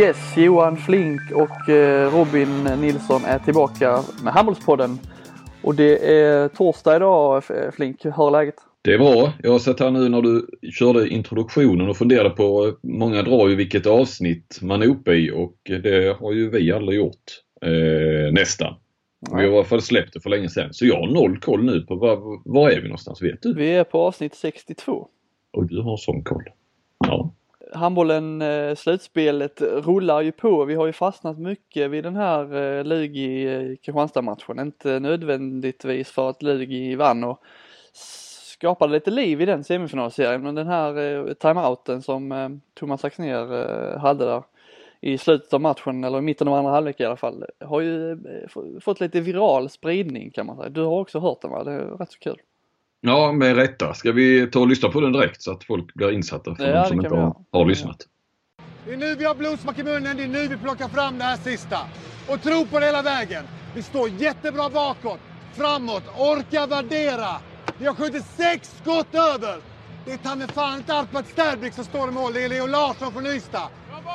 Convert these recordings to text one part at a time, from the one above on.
Yes, Johan Flink och eh, Robin Nilsson är tillbaka med Handbollspodden. Och det är torsdag idag Flink, hur är läget? Det är bra. Jag har sett här nu när du körde introduktionen och funderade på, många drar ju vilket avsnitt man är uppe i och det har ju vi aldrig gjort. Eh, nästan. Vi har i alla fall släppt det för länge sedan. Så jag har noll koll nu på var, var är vi någonstans, vet du? Vi är på avsnitt 62. Och du har sån koll. Ja handbollen, eh, slutspelet rullar ju på. Vi har ju fastnat mycket vid den här eh, Lugi-Kristianstad-matchen, eh, Inte nödvändigtvis för att Lugi vann och skapade lite liv i den semifinalserien men den här timeouten som Thomas Axner hade där i slutet av matchen eller i mitten av andra halvlek i alla fall har ju fått lite viral spridning kan man säga. Du har också hört den va? Det är rätt så kul. Ja, med rätta. Ska vi ta och lyssna på den direkt så att folk blir insatta för ja, de som inte har, har lyssnat? Det är nu vi har blodsmak i munnen, det är nu vi plockar fram det här sista. Och tro på det hela vägen. Vi står jättebra bakåt, framåt, orkar värdera. Vi har skjutit sex skott över. Det är ta mig fan inte Arpad Sterbrink som står i mål, det är Leo Larsson från Ystad.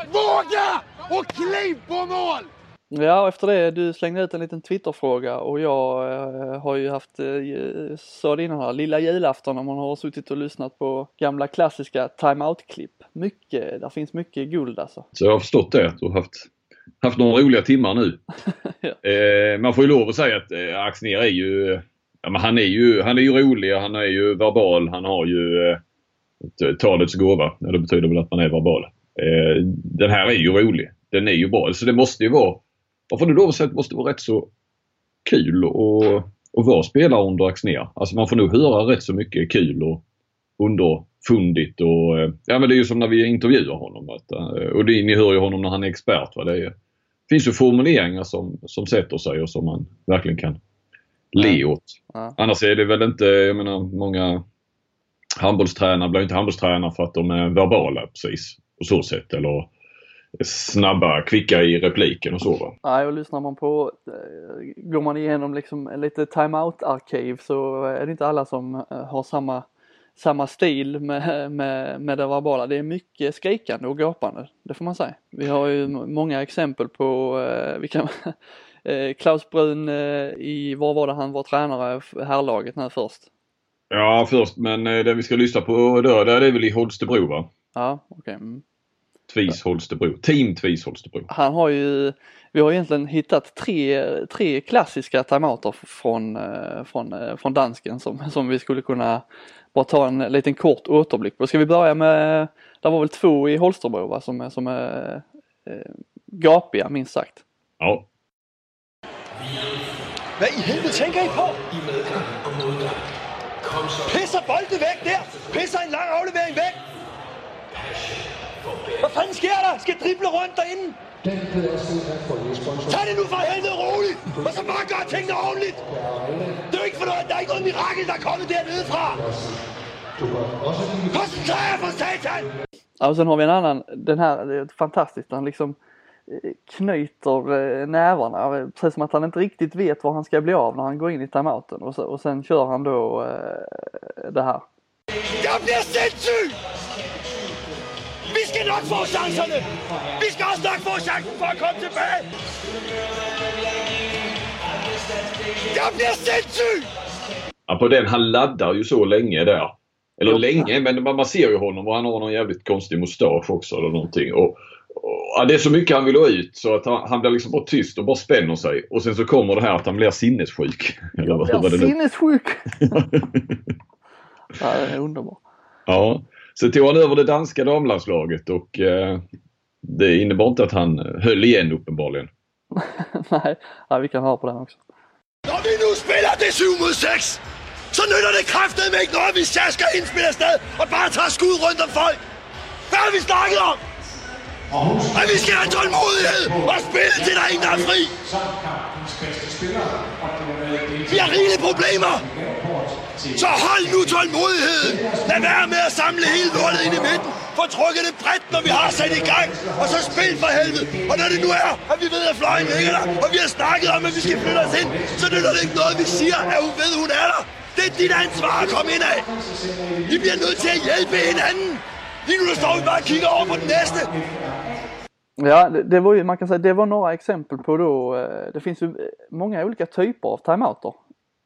Våga och kliv på mål! Ja, efter det, du slängde ut en liten Twitterfråga och jag eh, har ju haft, eh, sa det innan här, lilla julafton om man har suttit och lyssnat på gamla klassiska time-out-klipp. Mycket, där finns mycket guld alltså. Så jag har förstått det, att du har haft, haft några roliga timmar nu. ja. eh, man får ju lov att säga att eh, Axner är ju, ja, men han är ju, han är ju rolig, han är ju verbal, han har ju eh, talets gåva. Ja, det betyder väl att man är verbal. Eh, den här är ju rolig. Den är ju bra. Så det måste ju vara och får du att det måste vara rätt så kul att, att vara spelare under Axnér. Alltså man får nog höra rätt så mycket kul och underfundigt och ja men det är ju som när vi intervjuar honom. Att, eh, och det, ni hör ju honom när han är expert. Va? Det är, finns ju formuleringar som, som sätter sig och som man verkligen kan le åt. Ja. Annars är det väl inte, jag menar många handbollstränare blir inte handbollstränare för att de är verbala precis på så sätt eller snabba, kvicka i repliken och så va. Nej och lyssnar man på, eh, går man igenom liksom lite time-out-arkiv så är det inte alla som eh, har samma, samma stil med, med, med det verbala. Det är mycket skrikande och gapande, det får man säga. Vi har ju många exempel på, eh, vi kan, Klaus Brun i, var var det han var tränare, herrlaget nu först? Ja först men det vi ska lyssna på då, det är väl i Holstebro va? Ja, okej. Okay. Tvis Holstebro. Team Tvis Holstebro. Han har ju, vi har egentligen hittat tre, tre klassiska timeouter från, eh, från, eh, från dansken som, som vi skulle kunna bara ta en liten kort återblick på. Ska vi börja med, det var väl två i Holstebro va, som, som är eh, gapiga minst sagt. Ja. Vad i helvete tänker ni på? Pisser bolden väck där! Pisser en lång avlevering väck! Hvad fanden sker der? Skal drible rundt derinde? Tag det nu for helvede roligt, og så bare gør tingene ordentligt. Det er jo ikke for noget, der er ikke noget mirakel, der er kommet dernede fra. Koncentrer jer for satan! Ja, och sen har vi en annan, den här, det är fantastiskt, han liksom eh, knyter eh, nävarna, precis som att han inte riktigt vet vad han ska bli av när han går in i timeouten och, så, och sen kör han då eh, det här. Jag blir sindssyg! Vi skal nok få chancerne. Vi også nok få chancen for at komme tilbage. Jag blir sindssyg! Ja, på den, han laddar ju så länge där. Eller länge, men man ser ju honom och han har någon jävligt konstig mustasch också eller någonting. Och, och, det är så mycket han vill ha ut så att han, han blir liksom bara tyst och bara spänner sig. Och sen så kommer det här att han blir sinnessjuk. Jag blir sinnessjuk! ja, det är underbart. Ja. Så tog han över det danska damlandslaget och eh, det innebar inte att han höll igen uppenbarligen. Nej, ja, vi kan höra på den också. När vi nu spelar det 7 mot 6 så nytter det kraftigt med inte något vi sjaskar indspil afsted och bara tar skud runt om folk. Vad har vi snackat om? Att vi ska ha tålmodighed och spela till der ingen er fri. Vi har rigelige problemer. Så hold nu tålmodigheden. Lad være med at samle hele lortet ind i midten. Få trukket det bredt, når vi har sat i gang. Og så spil for helvede. Og når det nu er, at vi ved, at fløjen ligger der, og vi har snakket om, at vi skal flytte os ind, så nytter det ikke noget, vi siger, at hun ved, at hun er der. Det er dit ansvar at komme ind af. Vi bliver nødt til at hjælpe hinanden. Lige nu står vi bare og kigger over på den næste. Ja, det, det, var ju, man kan säga, det var några exempel på då, eh, det finns ju många olika typer av timeouter.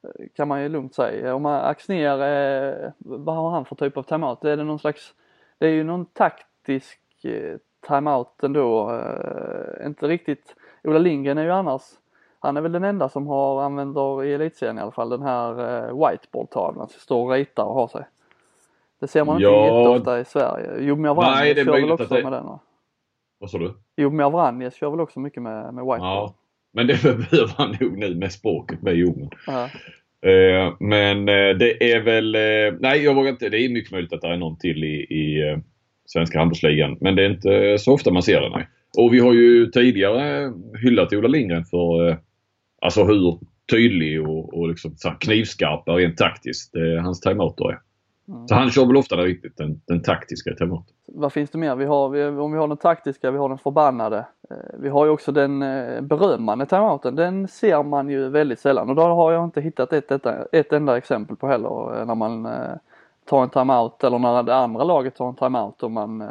Eh, kan man ju lugnt säga. Om man Axnér, eh, vad har han för typ av timeout? Är det någon slags, det är ju någon taktisk timeout ändå, inte riktigt. Ola Lindgren är ju annars, han är väl den enda som har använder i elitserien i alla fall den här whiteboard-tavlan, som står och ritar och har sig. Det ser man ja, inte jätteofta i Sverige. Jomir Vranjes kör väl också det... med den va? Vad sa du? Jomir Vranjes kör väl också mycket med, med whiteboard. Ja, men det behöver han nog nu med språket med Jomen. Uh, men uh, det är väl, uh, nej jag vågar inte, det är mycket möjligt att det är någon till i, i svenska handbollsligan. Men det är inte så ofta man ser det nej. Och vi har ju tidigare hyllat Ola Lindgren för alltså hur tydlig och, och liksom knivskarp rent taktiskt hans timeouter är. Mm. Så han kör väl ofta riktigt den, den taktiska timeouten. Vad finns det mer? Vi har, vi, om vi har den taktiska, vi har den förbannade. Eh, vi har ju också den eh, berömmande timeouten. Den ser man ju väldigt sällan och då har jag inte hittat ett, ett, ett enda exempel på heller eh, när man tar en timeout eller när det andra laget tar en timeout och man, eh,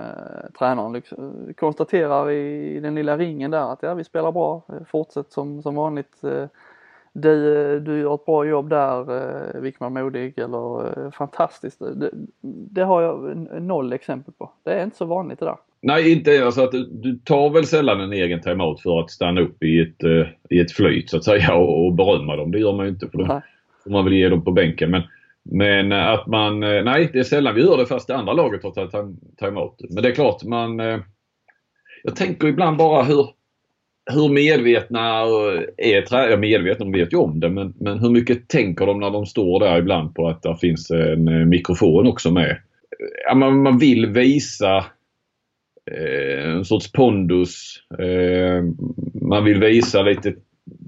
tränaren liksom, konstaterar i den lilla ringen där att ja vi spelar bra, fortsätt som, som vanligt. Eh, du, du gör ett bra jobb där, eh, Wickman Modig eller eh, fantastiskt. Det, det, har jag noll exempel på. Det är inte så vanligt det där. Nej, inte alltså att du, tar väl sällan en egen timeout för att stanna upp i ett, i ett flyt så att säga och, och berömma dem. Det gör man ju inte för då får man väl ge dem på bänken. Men, men att man, nej det är sällan vi gör det fast det andra laget har tagit timeout. Men det är klart man, jag tänker ibland bara hur, hur medvetna är tränarna? Medvetna, de vet ju om det men, men hur mycket tänker de när de står där ibland på att det finns en eh, mikrofon också med? Ja, man, man vill visa eh, en sorts pondus. Eh, man vill visa lite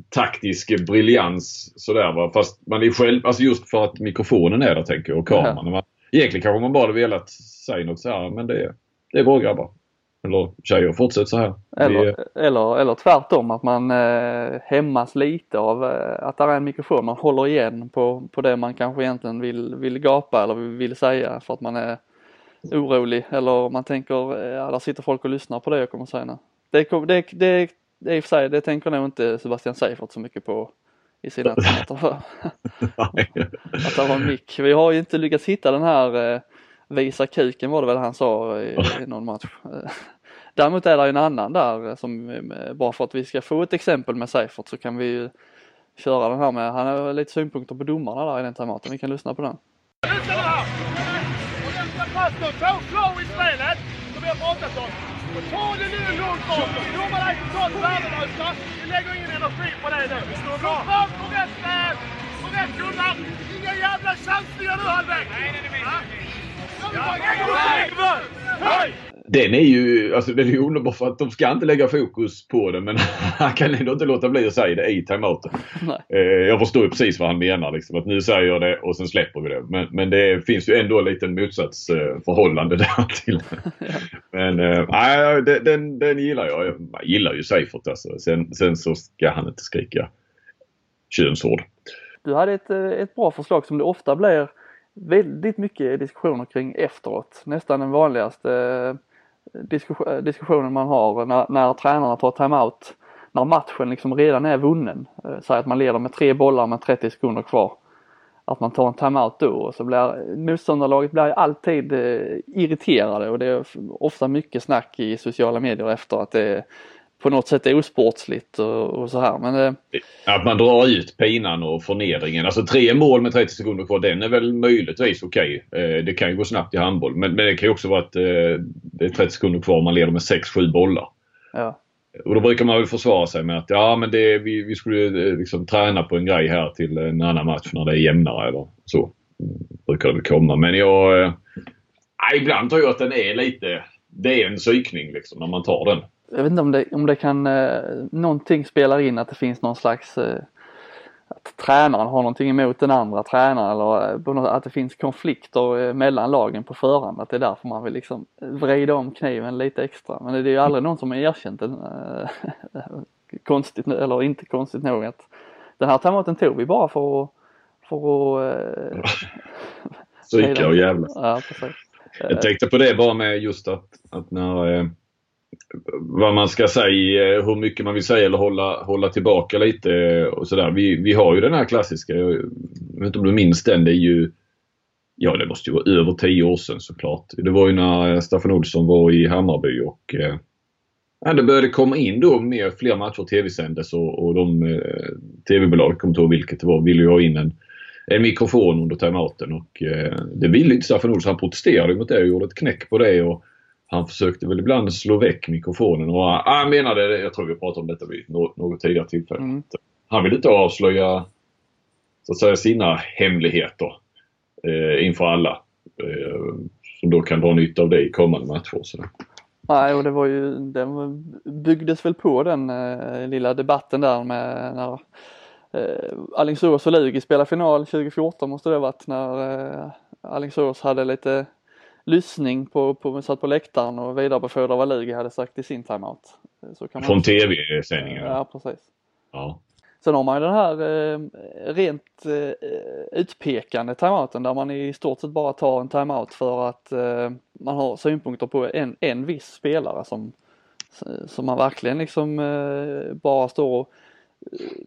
taktisk briljans sådär va. Fast man är själv, alltså just för att mikrofonen är där tänker jag och kameran. Mm. Egentligen kanske man bara hade velat säga något så här men det, det är bra grabbar. Eller tjejer, fortsätt så här. Eller, Vi... eller, eller tvärtom att man eh, hämmas lite av eh, att det är en mikrofon. Man håller igen på, på det man kanske egentligen vill, vill gapa eller vill säga för att man är orolig. Eller man tänker, eh, ja där sitter folk och lyssnar på det jag kommer säga nu. Det, det, det, det, i och för sig, det tänker nog inte Sebastian Seifert så mycket på i sina att, att det var en mick. Vi har ju inte lyckats hitta den här eh, visa kuken var det väl han sa i, i någon match. Däremot är det en annan där som bara för att vi ska få ett exempel med Seifert så kan vi ju köra den här med, han har lite synpunkter på domarna där i den timeouten. Vi kan lyssna på den. Ta flow i spelet som vi har pratat om. Ta det nu lugnt bakom. Domarna är totalt värdelösa. Vi lägger ingen energi på det nu. Gå fram på rätt, på rätt Gunnar. Inga jävla chansningar nu halvvägs. Nej, nej, nej. Den är ju, alltså den är ju underbar för att de ska inte lägga fokus på det men han kan ändå inte låta bli att säga det i timeouten. Eh, jag förstår ju precis vad han menar liksom. Att nu säger jag det och sen släpper vi det. Men, men det finns ju ändå en liten motsatsförhållande där till. men äh, den, den gillar jag. Jag gillar ju Seifert alltså. Sen, sen så ska han inte skrika könsord. Du hade ett, ett bra förslag som det ofta blir väldigt mycket diskussioner kring efteråt. Nästan den vanligaste eh, eh, diskussionen man har när, när tränarna tar timeout. När matchen liksom redan är vunnen. Eh, säg att man leder med tre bollar med 30 sekunder kvar. Att man tar en timeout då och så blir motståndarlaget blir alltid irriterade och det är ofta mycket snack i sociala medier efter att det på något sätt osportsligt och, och så här. Men, eh... Att man drar ut pinan och förnedringen. Alltså tre mål med 30 sekunder kvar, den är väl möjligtvis okej. Okay. Eh, det kan ju gå snabbt i handboll. Men, men det kan ju också vara att eh, det är 30 sekunder kvar och man leder med 6-7 bollar. Ja. Och då brukar man väl försvara sig med att ja men det, vi, vi skulle liksom träna på en grej här till en annan match när det är jämnare eller så. Brukar det väl komma. Men jag... Eh, ibland tror jag att den är lite... Det är en psykning liksom när man tar den jag vet inte om det, om det kan, eh, någonting spelar in att det finns någon slags eh, att tränaren har någonting emot den andra tränaren eller eh, att det finns konflikter eh, mellan lagen på förhand. Att det är därför man vill liksom vrida om kniven lite extra. Men det är ju aldrig någon som har erkänt det. Eh, konstigt, eller inte konstigt nog att den här timeouten tog vi bara för att, för att Psyka och jävlas. Ja, precis. Jag tänkte på det bara med just att, att när vad man ska säga, eh, hur mycket man vill säga eller hålla, hålla tillbaka lite eh, och sådär. Vi, vi har ju den här klassiska, jag vet inte om du minns den, det är ju Ja, det måste ju vara över tio år sedan såklart. Det var ju när Staffan Olsson var i Hammarby och eh, ja, det började komma in då mer, fler matcher tv-sändes och, och de eh, tv-bolag, kommer inte ihåg vilket det var, ville ju ha in en, en mikrofon under timeouten och eh, det ville inte Staffan Olsson. Han protesterade mot det och gjorde ett knäck på det och han försökte väl ibland slå väck mikrofonen och han menade, jag tror vi pratade om detta vid något tidigare tillfälle. Mm. Han ville inte avslöja så att säga sina hemligheter eh, inför alla. Eh, som då kan dra nytta av det i kommande matcher. Så. Nej, och det var ju, den byggdes väl på den eh, lilla debatten där med när eh, Alingsås och Lugi spelade final 2014 måste det ha varit när eh, Alingsås hade lite lyssning på, på, satt på läktaren och vidarebefordrade vad Lugi hade sagt i sin timeout. Så kan man Från tv-sändningen? Ja, precis. Ja. Sen har man ju den här eh, rent eh, utpekande timeouten där man i stort sett bara tar en timeout för att eh, man har synpunkter på en, en viss spelare som, som man verkligen liksom eh, bara står och eh,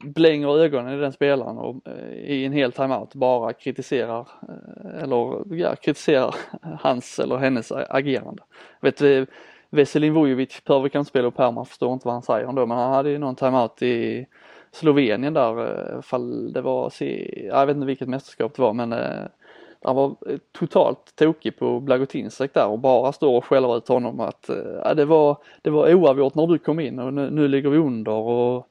blänger ögonen i den spelaren och eh, i en hel timeout bara kritiserar eh, eller ja, kritiserar hans eller hennes agerande. Vet du, Veselin Vujovic behöver kanske spela upp här, man förstår inte vad han säger ändå men han hade ju någon timeout i Slovenien där, eh, fall det var, jag vet inte vilket mästerskap det var men han var totalt tokig på Blagotinsek där och bara står och skäller ut honom att äh, det, var, det var oavgjort när du kom in och nu, nu ligger vi under och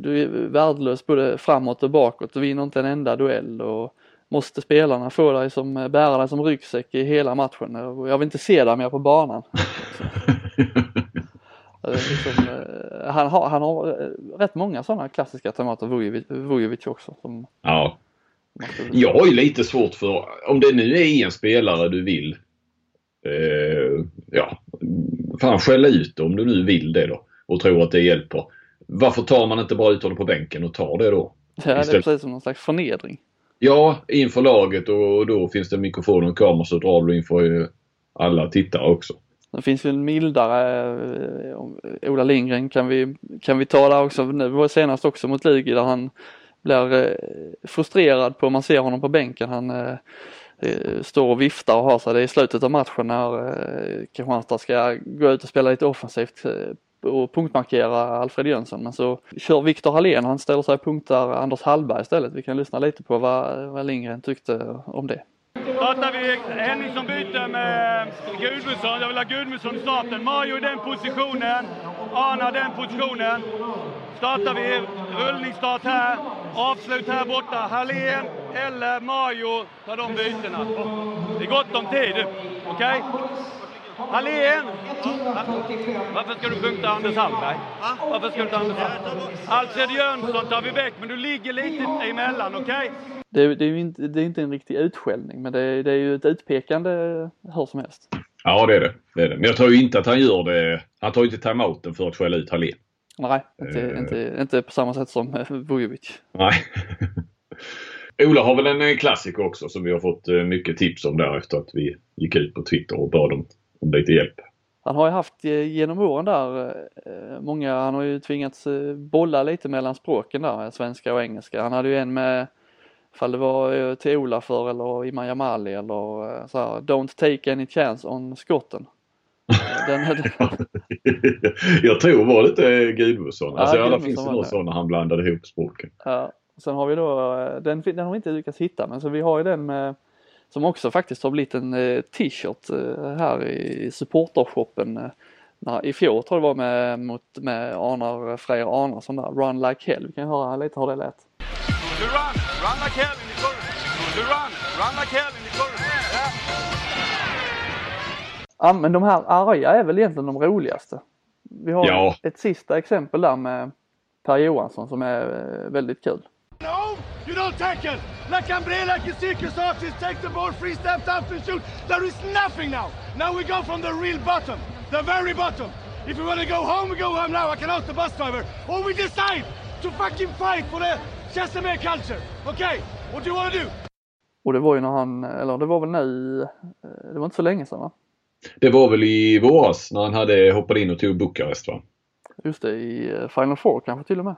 du är värdelös både framåt och bakåt du vinner inte en enda duell och måste spelarna få dig som, bära dig som ryggsäck i hela matchen. Jag vill inte se dig mer på banan. Liksom, eh, han, har, han har eh, rätt många sådana klassiska tomater, Vujovic också. Som ja. Jag har ju lite svårt för, om det nu är en spelare du vill, eh, ja, fan skälla ut om du nu vill det då och tror att det hjälper. Varför tar man inte bara ut honom på bänken och tar det då? Ja, det är precis som någon slags förnedring. Ja, inför laget och då finns det mikrofon och kamera så drar du inför alla tittare också. Det finns ju en mildare, eh, Ola Lindgren kan vi, kan vi ta där också, nu var senast också mot Lugi där han blir eh, frustrerad på, man ser honom på bänken, han eh, står och viftar och har sig. Det är i slutet av matchen när Kristianstad ska gå ut och spela lite offensivt och punktmarkera Alfred Jönsson. Men så kör Viktor Hallén, han ställer sig och punktar Anders Hallberg istället. Vi kan lyssna lite på vad, vad Lindgren tyckte om det startar vi Henningsson byter med Gudmundsson. Jag vill ha Gudmundsson i starten. Mario i den positionen. Arna den positionen. Startar vi rullningsstart här. Avslut här borta. Hallén eller Mario tar de bytena. Det är gott om tid. Okej? Okay? Hallén! Varför ska du punkta Anders Hallberg? Varför ska du ta Anders Hallberg? Alfred Jönsson tar vi väck, men du ligger lite emellan, okej? Okay? Det, det, är ju inte, det är inte en riktig utskällning, men det, det är ju ett utpekande hur som helst. Ja, det är det. det är det. Men jag tror inte att han gör det. Han tar ju inte timeouten för att skälla ut Hallén. Nej, inte, uh, inte, inte på samma sätt som Vujovic. Nej. Ola har väl en klassiker också som vi har fått mycket tips om där efter att vi gick ut på Twitter och bad om om lite hjälp. Han har ju haft eh, genom åren där eh, många, han har ju tvingats eh, bolla lite mellan språken där, svenska och engelska. Han hade ju en med, ifall det var till Ola för eller Iman Jamali eller så här, Don't take any chance on skotten. Den, jag tror var lite Gudmundsson. Ja, alltså alla finns det någon sån när han blandade ihop språken. Ja. Sen har vi då, den, den har vi inte lyckats hitta men så vi har ju den med som också faktiskt har blivit en eh, t-shirt eh, här i supportershoppen. Eh, I fjol tror jag det var med, mot, med Arnar Frejer Arnarsson där, Run Like Hell. Vi kan höra lite hur det lät. run, run like hell in the run, run like hell in the Ja men de här arga är väl egentligen de roligaste. Vi har ja. ett sista exempel där med Per Johansson som är väldigt kul. No, you don't tackle! Like Ambre, like a circus artist, take the ball, free step out and shoot. There is nothing now. Now we go from the real bottom, the very bottom. If we want to go home, we go home now. I can ask the bus driver. Or we decide to fucking fight for the Chestermere culture. Okay? What do you want to do? Och det var ju när han, eller det var väl nu, eh, det var inte så länge sedan va? Det var väl i våras när han hade hoppat in och tog Bukarest va? Just det, i eh, Final Four kanske till och med.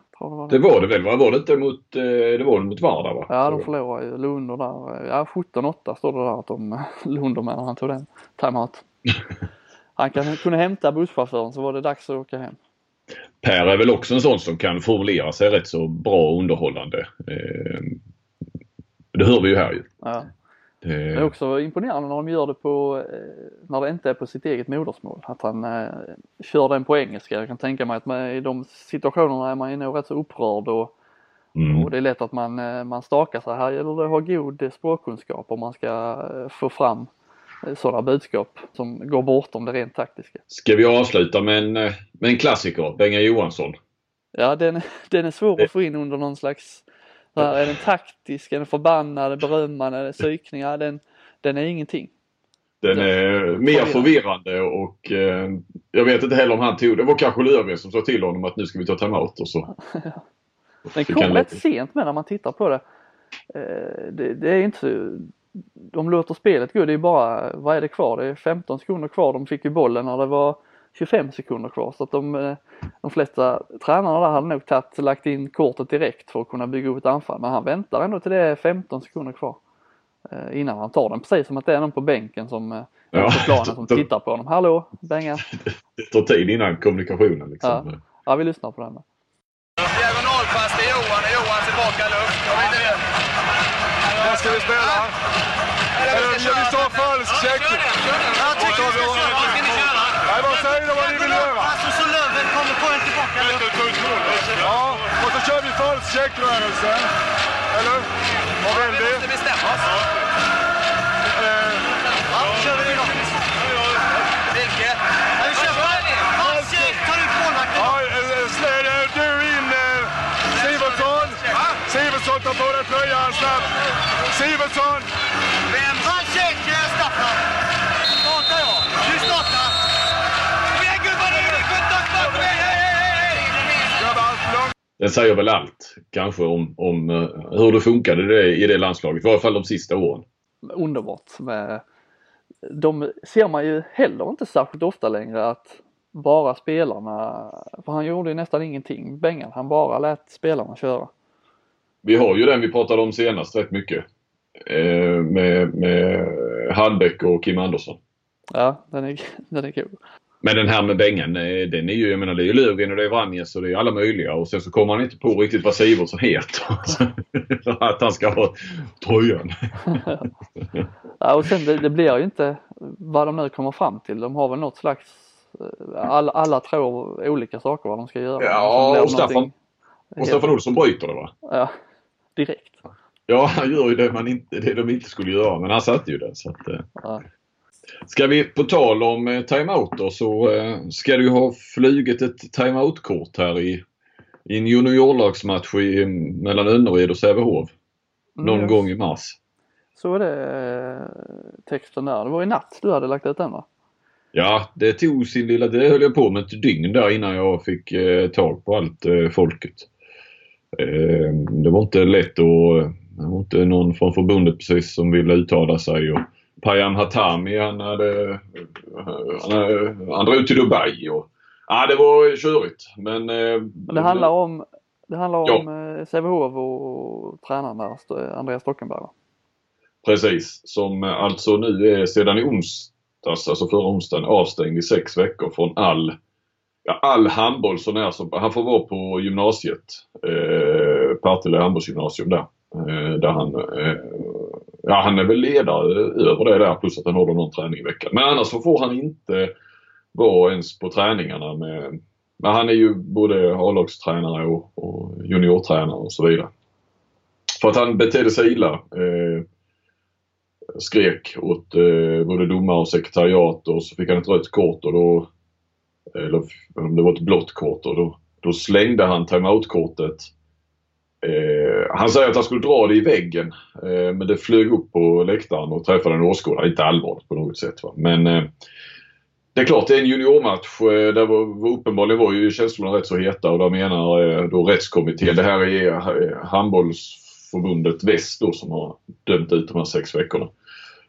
Det, var det. väl? Var det inte mot, eh, det var mot Vardar va? Ja, de förlorade ju Lunder där. Ja, 17-8 står det där att de, Lunder med när han tog den timeout. Han kan, kunde hämta busschauffören så var det dags att åka hem. Per är väl också en sån som kan formulera sig rätt så bra och underhållande. Eh, det hör vi ju här ju. Ja. Det är också imponerande när de gör det på, eh, när det inte är på sitt eget modersmål. Att han eh, kör den på engelska. Jag kan tänka mig att man, i de situationerna är man ju nog rätt så upprörd och, mm. och det är lätt att man, eh, man stakar sig. Här gäller det att ha god språkkunskap om man ska eh, få fram sådana budskap som går bortom det rent taktiska. Ska vi avsluta med en, med en klassiker, Benga Johansson? Ja, den, den är svår att få in under någon slags är den taktisk, är den förbannad, berömmande, psykning? Ja, den, den är ingenting. Den är mer förvirrande och eh, jag vet inte heller om han tog det. var kanske Löfgren som sa till honom att nu ska vi ta timeout och så. den kom rätt sent med när man tittar på det. Eh, det, det är inte de låter spelet gå. Det är bara, vad är det kvar? Det är 15 sekunder kvar. De fick ju bollen när det var 25 sekunder kvar så att de, eh, de flesta tränarna där hade nog tagit, lagt in kortet direkt för att kunna bygga upp ett anfall men han väntar ändå till det är 15 sekunder kvar eh, innan han tar den precis som att det är någon på bänken som eh, ja, på planen som tittar på honom. Hallå, Benga! Det tar tid innan kommunikationen liksom. Ja, ja vi lyssnar på den. Diagonalpass till Johan och Johan tillbaka luft. När ska vi spela? Eller ska vi ta falsk check? Jag tycker vi ska köra. Vad ska ni köra? Nej, vad säger du vad ni vill göra? Alltså så Löven kommer få en tillbaka Ja, och så kör vi falsk checkrörelse. Eller? Vad vill vi? Vi måste bestämma oss. Ja, kör vi då. Vilket? Ja, vi kör falsk check. Tar ut målvakten. Ja, släder du in Sivertsson. Sivertsson tar på dig tröjan snabbt. Sivertsson. Vem? Falsk Den säger väl allt kanske om, om hur det funkade det i det landslaget. I varje fall de sista åren. Underbart med de ser man ju heller inte särskilt ofta längre att bara spelarna, för han gjorde ju nästan ingenting, Bengan, han bara lät spelarna köra. Vi har ju den vi pratade om senast rätt mycket. Eh, med, med Hallbäck och Kim Andersson. Ja, den är, den är cool. Men den här med Bengan, den är ju, jag menar det är ju Löfgren och det är Vranjes och det är alla möjliga och sen så kommer han inte på riktigt vad Sivertsson heter. att han ska ha tröjan. ja, och sen det, det blir ju inte vad de nu kommer fram till. De har väl något slags alla, alla tror olika saker vad de ska göra. Ja, och Staffan, och Staffan Olsson bryter det va? Ja, direkt. Ja, han gör ju det, man inte, det de inte skulle göra men han satte ju det. Så att, ja. Ska vi på tal om eh, timeouter så eh, ska ju ha flugit ett timeout-kort här i, i en juniorlagsmatch i, mellan Önnered och Sävehof. Någon mm. gång i mars. Så är det texten där. Det var i natt du hade lagt ut den va? Ja, det tog sin lilla... Det höll jag på med ett dygn där innan jag fick eh, tag på allt eh, folket. Eh, det var inte lätt och det var inte någon från förbundet precis som ville uttala sig. Och Payam Hatami han hade, han, hade, han drog till Dubai. Och, ja, det var körigt. Men, eh, det handlar om, det handlar ja. om eh, Sävehof och tränaren där, Andreas Stockenberg Precis, som alltså nu är sedan i onsdag onsdags, alltså förra onsdagen, avstängd i sex veckor från all, ja, all handboll så när som, han får vara på gymnasiet, eh, Partille handbollsgymnasium där. Eh, där han, eh, ja han är väl ledare över det där plus att han håller någon träning i veckan. Men annars så får han inte vara ens på träningarna med, men han är ju både A-lagstränare och, och juniortränare och så vidare. För att han betedde sig illa. Eh, skrek åt eh, både domare och sekretariat och så fick han ett rött kort och då, eller om det var ett blått kort och då, då slängde han timeout-kortet. Eh, han säger att han skulle dra det i väggen eh, men det flög upp på läktaren och träffade en åskådare. Inte allvarligt på något sätt va? men eh, det är klart, det är en juniormatch. Eh, där var, uppenbarligen var ju känslorna rätt så heta och där menar eh, då rättskommittén, det här är eh, handbollsförbundet Väst då som har dömt ut de här sex veckorna.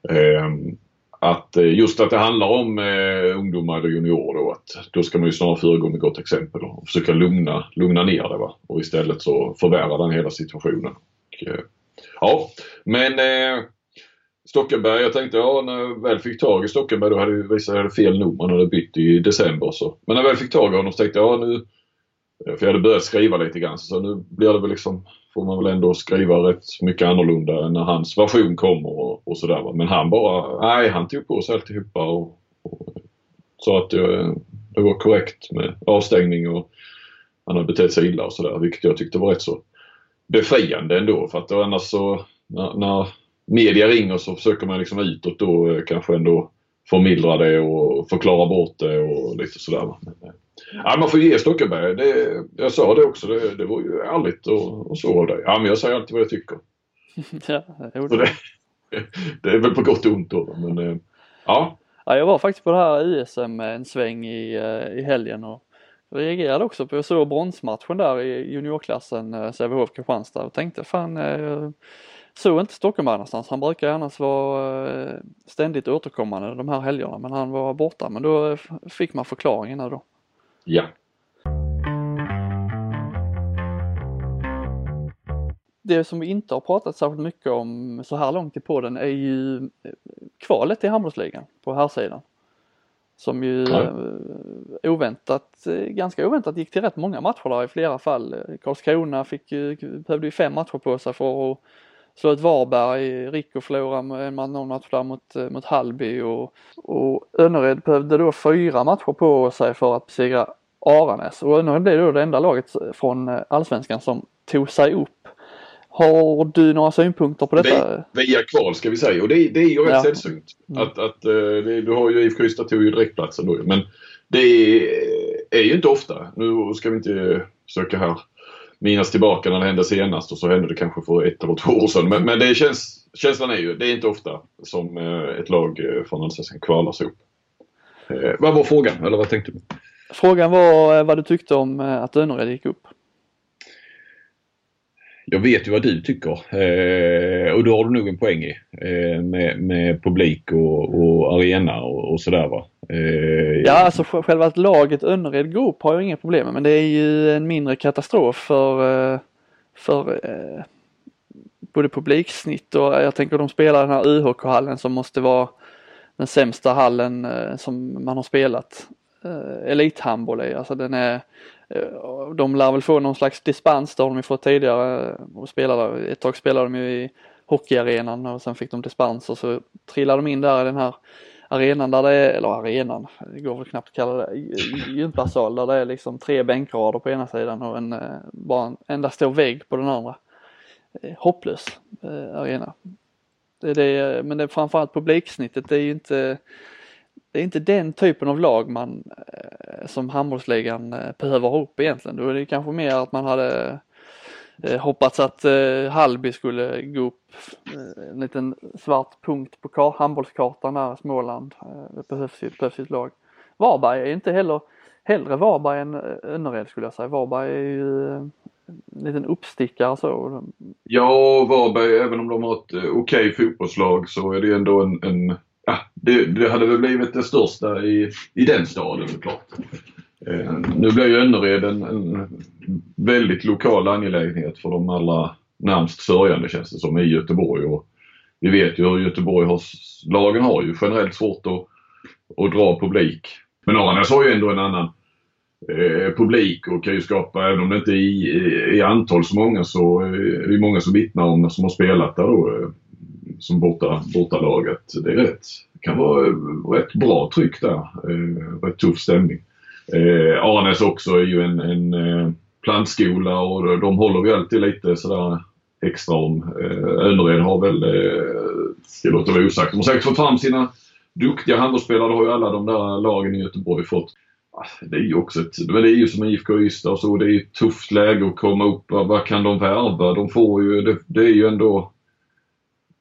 Ehm, att eh, just att det handlar om eh, ungdomar eller juniorer då, att då ska man ju snarare föregå med gott exempel och försöka lugna, lugna ner det. Va? Och istället så förvärrar den hela situationen. Och, eh, ja, men eh, Stockenberg, jag tänkte ja när jag väl fick tag i Stockenberg då hade jag visat jag hade fel nummer. Han hade bytt i december. Så. Men när jag väl fick tag i honom så tänkte jag ja nu Eh, för jag hade börjat skriva lite grann så nu blir det väl liksom, får man väl ändå skriva rätt mycket annorlunda när hans version kommer och, och sådär. Men han bara, nej han tog på sig alltihopa och, och sa att det, det var korrekt med avstängning och han hade betett sig illa och sådär. Vilket jag tyckte var rätt så befriande ändå. För att annars så när, när media ringer så försöker man liksom utåt då eh, kanske ändå förmildra det och förklara bort det och lite sådär. Men, Ja, man får ge Stockenberg. Det, jag sa det också. Det, det var ju ärligt och, och så av dig. Ja, men jag säger alltid vad jag tycker. ja, det, det, det är väl på gott och ont då. Men eh, ja. ja. Jag var faktiskt på det här ISM en sväng i, eh, i helgen och reagerade också på, jag såg bronsmatchen där i juniorklassen eh, Sävehof Kristianstad och tänkte fan såg inte Stockenberg någonstans. Han brukar annars vara ständigt återkommande de här helgerna men han var borta. Men då fick man förklaringen då. Ja. Det som vi inte har pratat särskilt mycket om så här långt i podden är ju eh, kvalet i handbollsligan på här sidan Som ju ja. Eh, oväntat, eh, ganska oväntat gick till rätt många matcher där i flera fall. Karlskrona fick ju, behövde ju fem matcher på sig för att slå ett Varberg, Rico förlorade en någon match där mot, mot Hallby och, och Önnered behövde då fyra matcher på sig för att besegra Aranäs och nu blev det då det enda laget från eh, allsvenskan som tog sig upp. Har du några synpunkter på detta? Via kval ska vi säga och det, det är ju rätt ja. sällsynt. Mm. Att, att, eh, det, du har ju IFK Ystad tog ju direktplatsen då men det är ju inte ofta. Nu ska vi inte söka här minnas tillbaka när det hände senast och så hände det kanske för ett eller två år sedan. Men, men det känns, känslan är ju, det är inte ofta som eh, ett lag från Allsvenskan kvalar sig upp. Vad var frågan eller vad tänkte du? Frågan var eh, vad du tyckte om eh, att Önnered gick upp. Jag vet ju vad du tycker eh, och då har du nog en poäng i eh, med, med, publik och, och arena och, och sådär va. Eh, ja alltså själva att laget Önnered går upp har jag inga problem med men det är ju en mindre katastrof för, eh, för både publiksnitt och jag tänker de spelar den här UHK-hallen som måste vara den sämsta hallen som man har spelat eh, elithandboll i. Alltså den är, eh, de lär väl få någon slags dispens, det har de ju fått tidigare eh, och spelade, ett tag spelade de ju i hockeyarenan och sen fick de dispens och så trillade de in där i den här arenan där det är, eller arenan, det går väl knappt att kalla det, gympasal där det är liksom tre bänkrader på ena sidan och en, eh, bara en enda stor vägg på den andra. Eh, hopplös arena. Det är det, men det är framförallt publiksnittet, det är ju inte det är inte den typen av lag man eh, som handbollsligan eh, behöver ha upp egentligen. Då är det kanske mer att man hade eh, hoppats att Hallby skulle gå upp en liten svart punkt på handbollskartan där, Småland. Det behövs ju, det behövs ett lag. Varberg är inte heller, hellre Varberg än Önnered skulle jag säga. Varberg är ju en liten uppstickare så. Ja, Varberg, även om de har ett okej okay fotbollslag så är det ändå en, en ja, det, det, hade väl blivit det största i, i den staden såklart. Eh, nu blir ju Önnered en, en väldigt lokal angelägenhet för de allra närmst sörjande känns det som i Göteborg. Och vi vet ju hur Göteborg har, lagen har ju generellt svårt att, att dra publik. Men Aranäs har ju ändå en annan eh, publik och kan ju skapa, även om det inte är i, i antal så många så eh, är det många som vittnar om som har spelat där då. Eh. Som borta, att Det är rätt, kan vara rätt bra tryck där. Eh, rätt tuff stämning. Eh, Arnes också är ju en, en eh, plantskola och de håller vi alltid lite sådär extra om. Eh, Önnered har väl, eh, ska låta vara osagt, de har säkert fått fram sina duktiga handbollsspelare. Det har ju alla de där lagen i Göteborg fått. Ah, det är ju också ett, men det är ju som IFK Ystad och så. Det är ju ett tufft läge att komma upp. Vad kan de värva? De får ju, det, det är ju ändå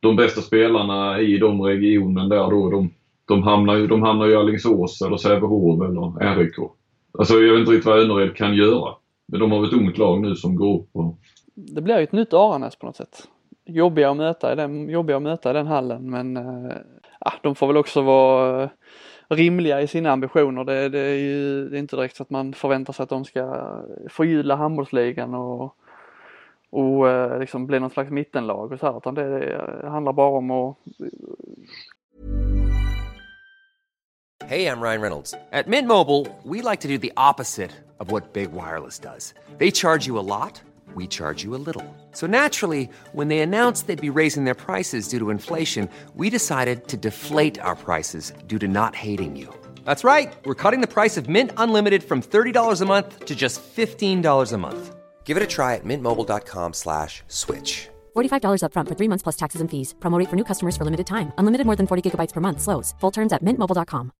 de bästa spelarna i de regionen där då, de, de hamnar ju, de hamnar i Alingsås eller Sävehof eller RIK. Alltså jag vet inte riktigt vad Önnered kan göra. Men de har ett ungt lag nu som går upp och... Det blir ju ett nytt Aranäs på något sätt. Jobbiga att möta i den, jobbiga att möta i den hallen men äh, de får väl också vara eh, rimliga i sina ambitioner. Det, det är ju det är inte direkt så att man förväntar sig att de ska förgylla handbollsligan och, och eh, liksom bli någon slags mittenlag och så här, utan det, det handlar bara om att Hey, I'm Ryan Reynolds. At Mint Mobile, we like to do the opposite of what Big Wireless does. They charge you a lot, we charge you a little. So naturally, when they announced they'd be raising their prices due to inflation, we decided to deflate our prices due to not hating you. That's right. We're cutting the price of Mint Unlimited from $30 a month to just $15 a month. Give it a try at mintmobile.com slash switch. $45 upfront for three months plus taxes and fees. Promo rate for new customers for limited time. Unlimited more than 40 gigabytes per month. Slows. Full terms at mintmobile.com.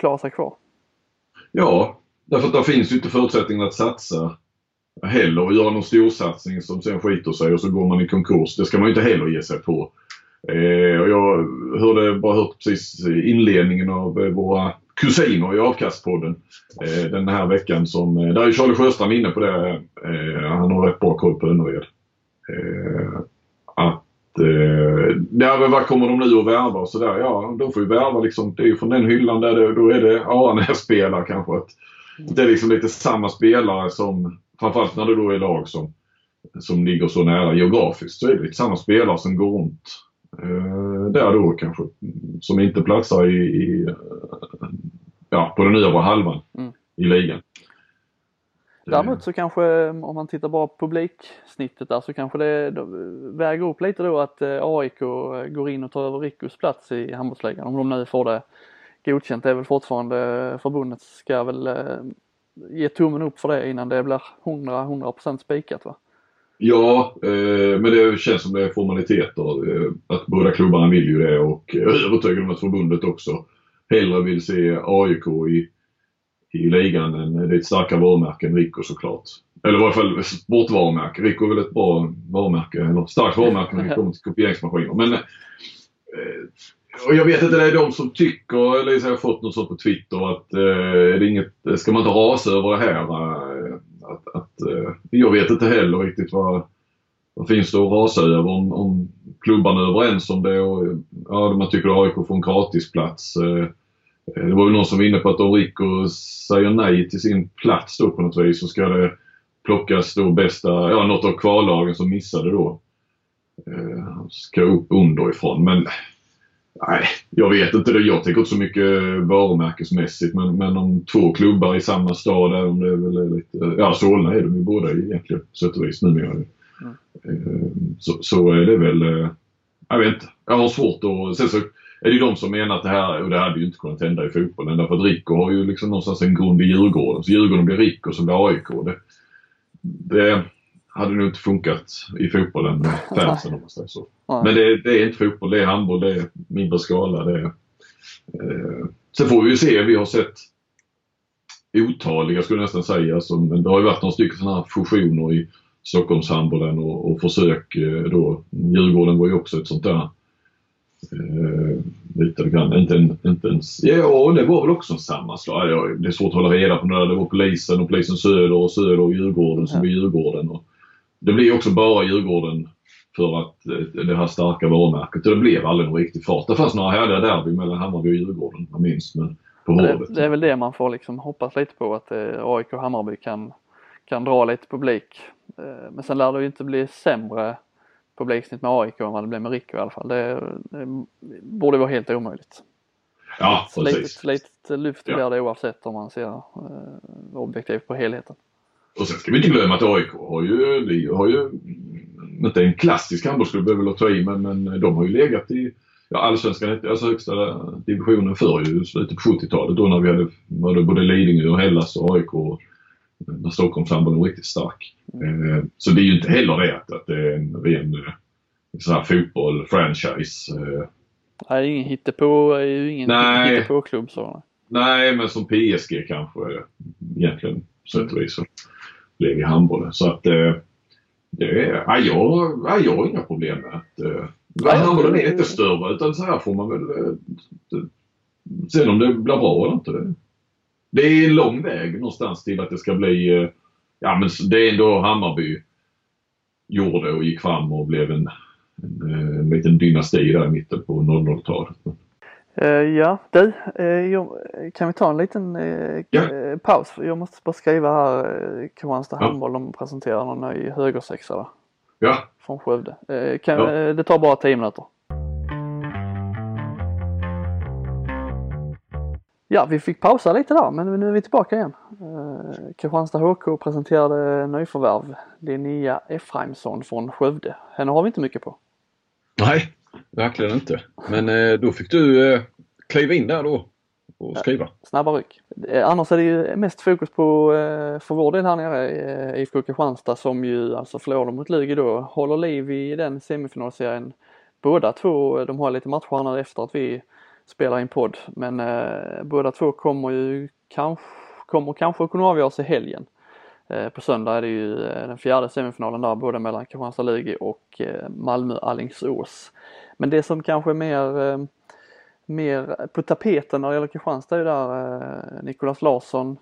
klara sig kvar. Ja, därför att det finns ju inte förutsättningar att satsa heller och göra någon storsatsning som sen skiter sig och så går man i konkurs. Det ska man ju inte heller ge sig på. Eh, och jag hörde, bara hört precis inledningen av eh, våra kusiner i Avkastpodden eh, den här veckan. Som, eh, där är Charlie Sjöstrand inne på det. Eh, han har rätt bra koll på Önnered. Eh, att eh, där, vad kommer de nu att värva och sådär? Ja, de får ju värva liksom. Det är ju från den hyllan där det, då är det Aranäs-spelare kanske. Att, det är liksom lite samma spelare som, framförallt när det då är lag som, som ligger så nära geografiskt, så är det lite samma spelare som går runt där då kanske. Som inte platsar i, i ja, på den övre halvan Mm. i ligan. Däremot så kanske om man tittar bara på publiksnittet där så kanske det väger upp lite då att eh, AIK går in och tar över Rickos plats i handbollsligan. Om de nu får det godkänt. Det är väl fortfarande förbundet ska väl eh, ge tummen upp för det innan det blir 100-100% spikat va? Ja, eh, men det känns som det är formaliteter. Eh, att båda klubbarna vill ju det och eh, jag är övertygad om att förbundet också hellre vill se AIK i, i ligan än eh, det är ett starkare varumärke än Rico såklart. Eller i varje fall sportvarumärke. Rico är väl ett bra varumärke, eller starkt varumärke när det kommer till kopieringsmaskiner. Men eh, och jag vet inte, det är de som tycker, eller jag har fått något sånt på Twitter att eh, är det inget, ska man inte rasa över det här? Eh? Att, att, eh, jag vet inte heller riktigt vad, vad finns det att rasa över om, om klubbarna är överens om det och ja, man tycker att AIK får en gratisplats. Eh, eh, det var ju någon som var inne på att om Rico säger nej till sin plats då på något vis så ska det plockas då bästa, ja något av kvallagen som missade då. Ska upp underifrån men Nej, jag vet inte. det. Jag tänker inte så mycket varumärkesmässigt men, men om två klubbar i samma stad, där om det är väl lite, ja Solna är de ju båda egentligen på sätt och vis numera. Mm. Så, så är det väl, eh, jag vet inte. Jag har svårt att, sen så är det ju de som menar att det här, och det hade ju inte kunnat hända i fotbollen därför att Rico har ju liksom någonstans en grund i Djurgården. Så Djurgården blir Rico så blir AIK. Det, det hade nog inte funkat i fotbollen med fansen om man säger så. Nej. Men det, det är inte fotboll, det är handboll, det är mindre skala. Det är, eh, sen får vi ju se, vi har sett otaliga skulle jag nästan säga. Alltså, men det har ju varit några stycken sådana här fusioner i Stockholmshandbollen och, och försök eh, då. Djurgården var ju också ett sånt där eh, lite grann, inte, en, inte ens, ja det var väl också en sammanslag. Ja, det är svårt att hålla reda på det. Det var polisen och polisen Söder och Söder och Djurgården som Ja. är Djurgården. Och det blir också bara Djurgården för att eh, det här starka varumärket. Och det blev aldrig någon riktig fart. Det fanns några härliga derby mellan Hammarby och Djurgården, jag minns. Men på Det, det är väl det man får liksom hoppas lite på att eh, AIK och Hammarby kan, kan dra lite publik. Eh, men sen lär det ju inte bli sämre publiksnitt med AIK än vad det blev med Rico i alla fall. Det, det borde vara helt omöjligt. Ja, precis. litet, litet lyft Ja. blir det oavsett om man ser eh, objektivt på helheten. Och sen ska vi inte glömma att AIK har ju, har ju inte en klassisk handbollsklubb, det att ta i, men, men de har ju legat i ja, allsvenskan, alltså högsta divisionen förr ju, slutet på 70-talet då när vi hade, var det både Lidingö och Hellas och AIK och när Stockholmshandbollen var riktigt stark. Eh, så det är ju inte heller det att, att det är en ren eh, sån här fotboll, franchise. Eh, Det är ingen hittepå, är ju ingen Nej. hittepåklubb så. Nej, men som PSG kanske egentligen på sätt och vis i handbollen. Så att eh, det är, ja, jag, ja, jag har inga problem med att eh, handbollen är inte större utan så här får man väl eh, det- sen om det blir bra eller inte. Det, det är en lång väg någonstans till att det ska bli, eh, ja men det är ändå Hammarby gjorde och gick fram och blev en en, en liten dynasti där i mitten på 00-talet. Uh, ja, du, jag, kan vi ta en liten uh, Ja. paus? Jag måste bara skriva här Kristianstad Ja. handboll, de presenterar någon ny högersexa där, Ja, från Skövde. Kan, Ja. eh, det tar bara 10 minuter. Ja, vi fick pausa lite där men nu är vi tillbaka igen. Uh, Kristianstad HK presenterade nyförvärv Linnea Efraimsson från Skövde. Henne har vi inte mycket på. nej, verkligen inte. Men eh, då fick du eh, kliva in där då och skriva. snabba ryck. Eh, Annars är det ju mest fokus på, för vår del här nere, IFK Kristianstad som ju alltså förlorade mot Lugi då, håller liv i den semifinalserien. Båda två, de har lite matcher här efter att vi spelar in podd, men eh, båda två kommer ju kanske, kommer kanske kunna avgöras i helgen. Eh, på söndag är det ju eh, den fjärde semifinalen där, både mellan Kristianstad Lugi och eh, Malmö Alingsås. Men det som kanske är mer mer på tapeten när det gäller Kristianstad är ju där Nikolas Larsson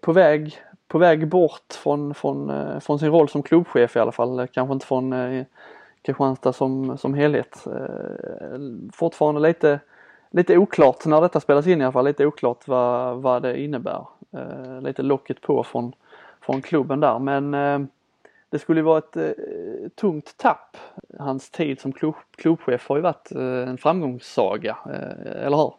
på väg, på väg bort från, från, från sin roll som klubbchef i alla fall. Kanske inte från Kristianstad som, som helhet. Fortfarande lite, lite oklart när detta spelas in i alla fall, lite oklart vad, vad det innebär. Eh, lite locket på från, från klubben där men eh, det skulle vara ett eh, tungt tapp. Hans tid som klubb, klubbchef har ju varit en framgångssaga, eller hur?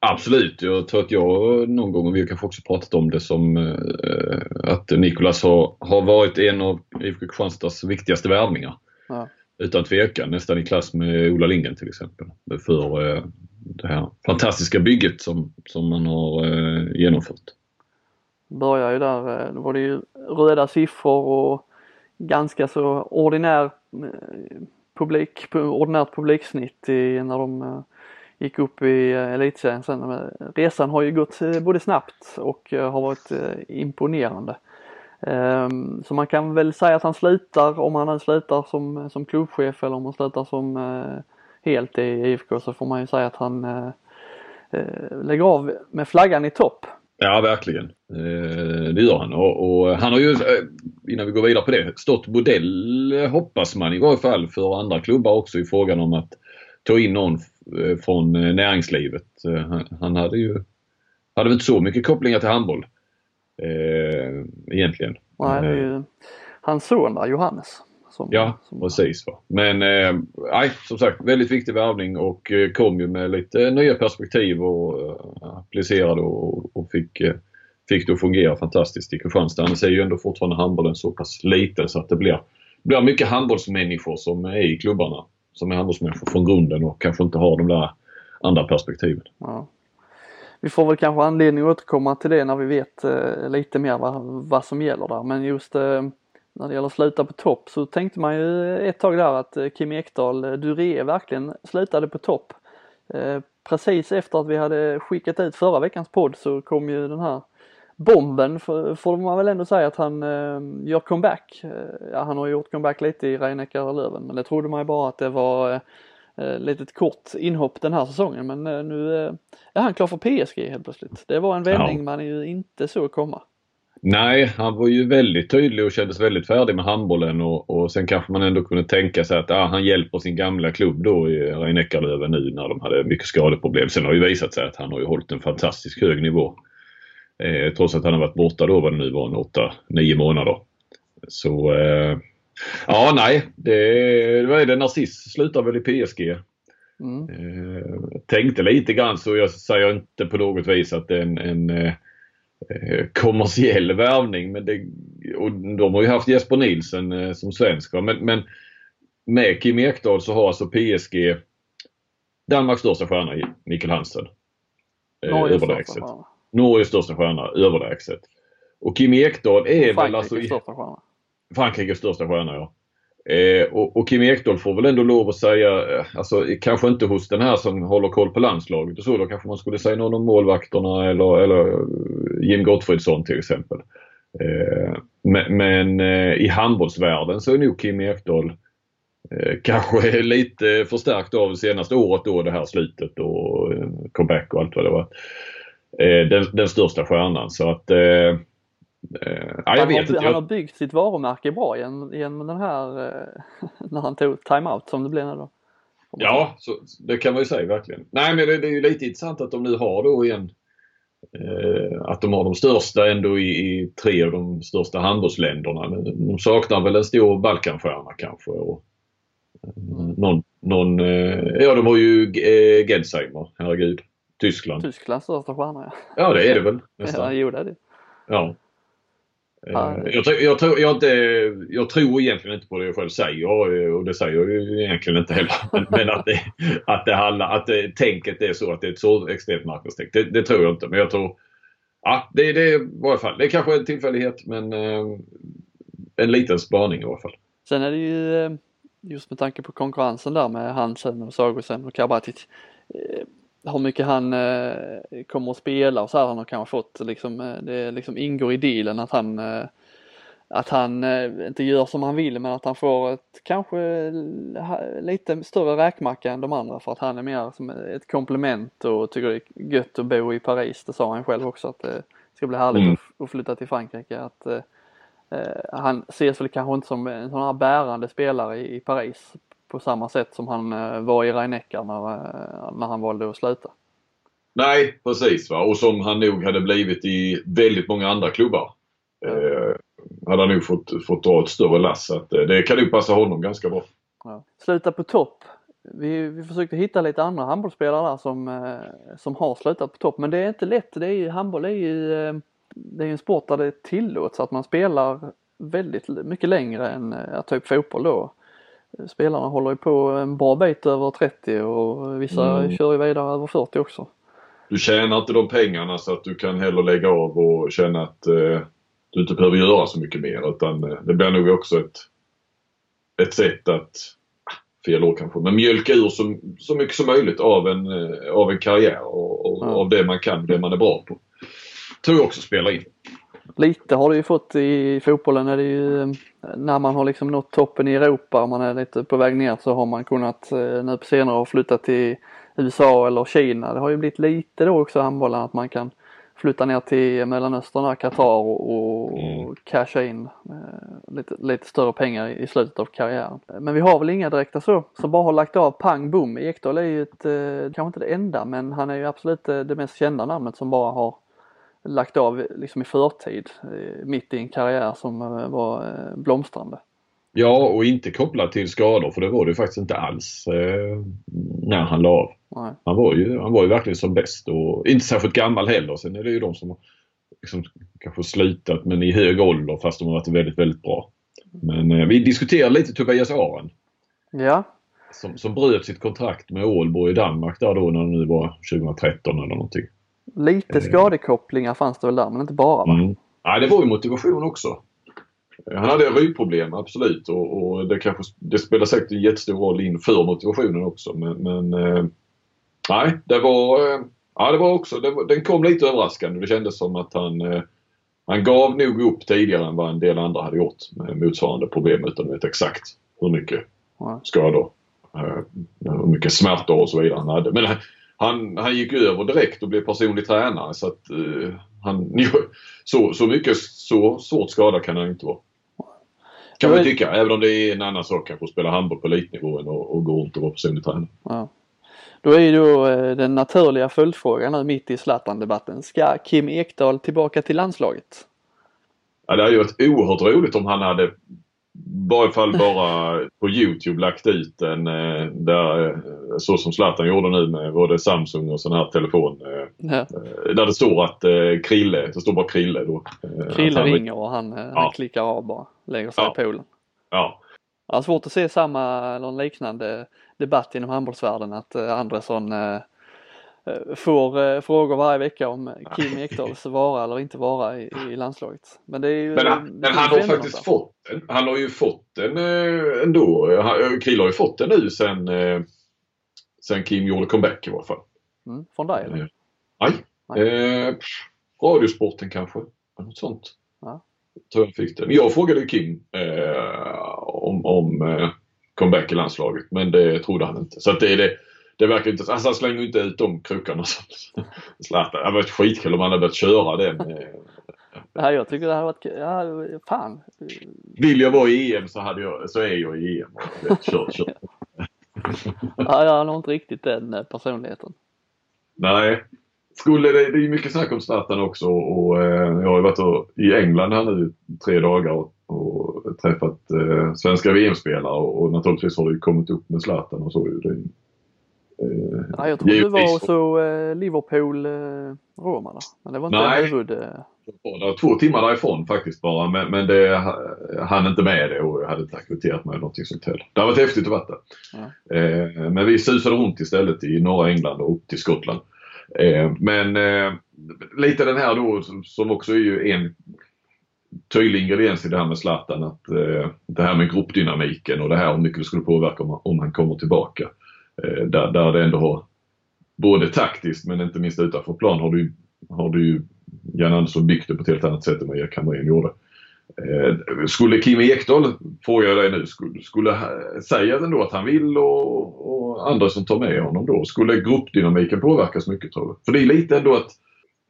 Absolut, jag tror att jag någon gång, och vi har kanske också pratat om det som eh, att Nicolas har, har varit en av IFK Kristianstads viktigaste värvningar. Ja. Utan tvekan, nästan i klass med Ola Lindgren till exempel. För eh, det här fantastiska bygget som, som man har eh, genomfört. Börjar ju där, eh, då var det ju röda siffror och ganska så ordinär eh, publik, ordinärt publiksnitt i, när de eh, gick upp i elitserien sen. Resan har ju gått både snabbt och har varit imponerande. Ehm, så man kan väl säga att han slutar, om han nu slutar som, som klubbchef eller om han slutar som eh, helt i IFK så får man ju säga att han eh, eh, lägger av med flaggan i topp. Ja, verkligen. Eh, det gör han. Och, och han har ju, eh, innan vi går vidare på det, stått modell hoppas man i varje fall för andra klubbar också i frågan om att ta in någon från näringslivet. Han, hade ju hade väl inte så mycket kopplingar till handboll eh, egentligen. Nej, det är ju hans son där, Johannes. Som, Ja, som, precis. Va? Men eh, nej, som sagt väldigt viktig värvning och eh, kom ju med lite nya perspektiv och eh, applicerade och, och fick, eh, fick det att fungera fantastiskt i Kristianstad. Annars är ju ändå fortfarande handbollen så pass liten så att det blir, blir mycket handbollsmänniskor som är i klubbarna. Som är handbollsmänniskor från grunden och kanske inte har de där andra perspektiven. Ja. Vi får väl kanske anledning att återkomma till det när vi vet eh, lite mer vad, vad som gäller där. Men just eh, när det gäller att sluta på topp så tänkte man ju ett tag där att eh, Kim Ekdahl, eh, Duré verkligen slutade på topp. Eh, precis efter att vi hade skickat ut förra veckans podd så kom ju den här bomben, för, får man väl ändå säga att han gör comeback. Ja, han har gjort comeback lite i Rhein-Neckar Löven men det trodde man ju bara att det var litet kort inhopp den här säsongen men nu är han klar för PSG helt plötsligt. Det var en vändning Ja. man ju inte såg komma. Nej, han var ju väldigt tydlig och kändes väldigt färdig med handbollen och, och sen kanske man ändå kunde tänka sig att ah, han hjälper sin gamla klubb då i Rhein-Neckarlöven nu när de hade mycket skadeproblem. Sen har ju visat sig att han har ju hållit en fantastiskt hög nivå. Eh, trots att han har varit borta då vad det nu var, en 8-9 månader. Så eh, ja, nej. Det, vad är det? Narciss slutar väl i PSG. Mm. Eh, tänkte lite grann så jag säger inte på något vis att det är en, en eh, kommersiell värvning. Men det, och de har ju haft Jesper Nielsen eh, som svensk. Men, men med Kim Ekdahl så har alltså PSG Danmarks största stjärna, Mikkel Hansen. Eh, överlägset. största. Norges största stjärna, överlägset. Och Kim Ekdahl är väl Frankrikes alltså... i- största stjärna. Frankrikes största stjärna ja. Eh, och, och Kim Ekdahl får väl ändå lov att säga, eh, alltså kanske inte hos den här som håller koll på landslaget och så. Då kanske man skulle säga någon om målvakterna eller, eller eh, Jim Gottfridsson till exempel. Eh, men men eh, i handbollsvärlden så är nog Kim Ekdahl eh, kanske lite förstärkt av senaste året då det här slutet och eh, comeback och allt vad det var. Eh, den, den största stjärnan så att Eh, ja, jag han, vet har, inte. han har byggt sitt varumärke bra genom, genom den här, eh, när han tog timeout som det blev nu då. ja, så, det kan man ju säga verkligen. Nej, men det, det är ju lite intressant att de nu har då igen eh, att de har de största ändå i, i tre av de största handbollsländerna. De saknar väl en stor Balkanstjärna kanske. Och, eh, någon, någon, eh, ja, de har ju eh, Gensheimer, herregud. Tyskland. Tysklands största stjärna ja. Ja, det är det väl Ja, nästan. jo det är det. Ja. Ja. Eh, Jag, tror- jag, tror, jag, inte, jag tror egentligen inte på det jag själv säger eh, och det säger jag ju egentligen inte heller. Men, men att, det, att, det handlar, att det, tänket är så att det är ett så extremt marknadstänk. Det, det tror jag inte. Men jag tror... Ja, det, det är i varje fall. Det är kanske en tillfällighet men eh, en liten spaning i alla fall. Sen är det ju eh, just med tanke på konkurrensen där med Hansen och Sagosen och Karabatic. Eh, Hur mycket han eh, kommer att spela och så här han har kanske fått liksom, eh, det liksom ingår i dealen att han eh, att han eh, inte gör som han vill men att han får ett kanske ha- lite större räkmacka än de andra för att han är mer som ett komplement och tycker det är gött att bo i Paris. Det sa han själv också att det ska bli härligt Mm. att, att flytta till Frankrike. Att, eh, Eh, han ses väl kanske inte som en sån här bärande spelare i, i Paris på samma sätt som han eh, var i Rhein-Neckar när, eh, när han valde att sluta. Nej, precis. Va? Och som han nog hade blivit i väldigt många andra klubbar. Eh, hade han nog fått, fått dra ett större lass. Så att, eh, det kan nog passa honom ganska bra. Ja. Sluta på topp. Vi, vi försökte hitta lite andra handbollsspelare där som, eh, som har slutat på topp men det är inte lätt. Det är ju, handboll är ju eh, det är en sport där det tillåts att man spelar väldigt mycket längre än eh, typ fotboll då. Spelarna håller ju på en bra bit över 30 och vissa Mm. kör ju vidare över 40 också. Du tjänar inte de pengarna så att du kan heller lägga av och känna att eh, du inte behöver göra så mycket mer. Utan eh, det blir nog också ett, ett sätt att, ah, fel ord kanske, men mjölka ur så, så mycket som möjligt av en, eh, av en karriär och, och Ja. av det man kan, det man är bra på. Tror jag också spelar in. Lite har det ju fått i fotbollen är det ju eh, när man har liksom nått toppen i Europa och man är lite på väg ner så har man kunnat eh, nu på senare år flytta till USA eller Kina. Det har ju blivit lite då också handbollen att man kan flytta ner till Mellanöstern, där, Qatar och, och Mm. casha in eh, lite, lite större pengar i, i slutet av karriären. Men vi har väl inga direkta så som bara har lagt av pang bom. Ekdal är ju ett, eh, kanske inte det enda men han är ju absolut eh, det mest kända namnet som bara har lagt av liksom i förtid eh, mitt i en karriär som eh, var eh, blomstrande. Ja, och inte kopplat till skador för det var det ju faktiskt inte alls eh, när han la av. Nej. Han var, ju, han var ju verkligen som bäst och inte särskilt gammal heller. Sen är det ju de som liksom, kanske slutat men i hög ålder fast de har varit väldigt, väldigt bra. Men eh, vi diskuterar lite Tobias Ahren Ja, som, som bröt sitt kontrakt med Ålborg i Danmark där då när det nu var 2013 eller någonting. Lite skadekopplingar fanns det väl där men inte bara va? Mm. Nej, det var ju motivation också. Han hade ryggproblem, absolut. Och, och det, kanske, det spelar säkert en jättestor roll in för motivationen också. Men, men eh, nej, det var, eh, ja, det var också, det var, den kom lite överraskande. Det kändes som att han, eh, han gav nog upp tidigare än vad en del andra hade gjort med motsvarande problem utan att veta exakt hur mycket skador, eh, hur mycket smärtor och så vidare han hade. Men han, han gick ju över direkt och blev personlig tränare så att eh, han, så, så mycket, så svårt skada kan han inte vara. Kan man tycka, även om det är en annan sak kanske att spela handboll på elitnivå än att, att gå runt och vara personlig tränare. Ja. Då är ju då eh, den naturliga följdfrågan nu mitt i Zlatan-debatten. Ska Kim Ekdahl tillbaka till landslaget? Ja, det hade ju varit oerhört roligt om han hade varje fall bara på Youtube lagt ut en eh, där, eh, så som Zlatan gjorde nu med både Samsung och sån här telefon. eh, Ja. Där det står att Krille, det står bara Krille då. Krille ringer och han, eh, han Ja. klickar av bara. Lägger sig Ja. i poolen. Ja, Jag har svårt att se samma eller liknande debatt inom handbollsvärlden att Andresson får eh, frågor varje vecka om Kim Ekdahls vara eller inte vara i, i landslaget. Men ju... Men eh, han, men han har faktiskt ändå fått den. Han har ju fått den eh, ändå. Han- har ju fått den nu sen, eh, sen Kim gjorde comeback i alla fall. Mm, från dig eller? Eh, Nej. Eh, radiosporten kanske. Något sånt. Ja. Jag fick den. Jag frågade Kim eh, om, om eh, comeback i landslaget men det trodde han inte. Så det är det. Det verkar inte, alltså han slänger inte ut de krokarna som Zlatan. Det hade varit skitkul om han hade börjat köra den. eh, Nej, jag tycker det hade varit ja, fan. Vill jag vara i EM så, hade jag, så är jag i EM. Kör, kör. ja, jag har nog inte riktigt den eh, personligheten. Nej. Skulle det, det är mycket snack om Zlatan också och eh, jag har ju varit och, i England här nu tre dagar och, och träffat eh, svenska VM-spelare och, och naturligtvis har det ju kommit upp med Zlatan och så. Det, eh, ja, jag tror du var så eh, Liverpool eh. Men det var inte Nej. huvud... Eh... Det var två timmar därifrån faktiskt bara men, men det hann inte med det och jag hade inte aktiviterat mig någonting sånt heller. Det har varit häftigt att vara där. Ja. Eh, men vi susade runt istället i norra England och upp till Skottland. Eh, men eh, lite den här då som också är ju en tydlig ingrediens i det här med Zlatan. Att, eh, det här med gruppdynamiken och det här hur mycket det skulle påverka om, om han kommer tillbaka. Eh, där, där det ändå har både taktiskt men inte minst utanför plan har du, har du ju Jan Andersson byggt det på ett helt annat sätt än vad Erik Hamrén gjorde. Eh, skulle Kim Ekdahl, frågar jag dig nu, skulle, skulle säga ändå att han vill och, och Andersson tar med honom då? Skulle gruppdynamiken påverkas mycket tror du? För det är lite ändå att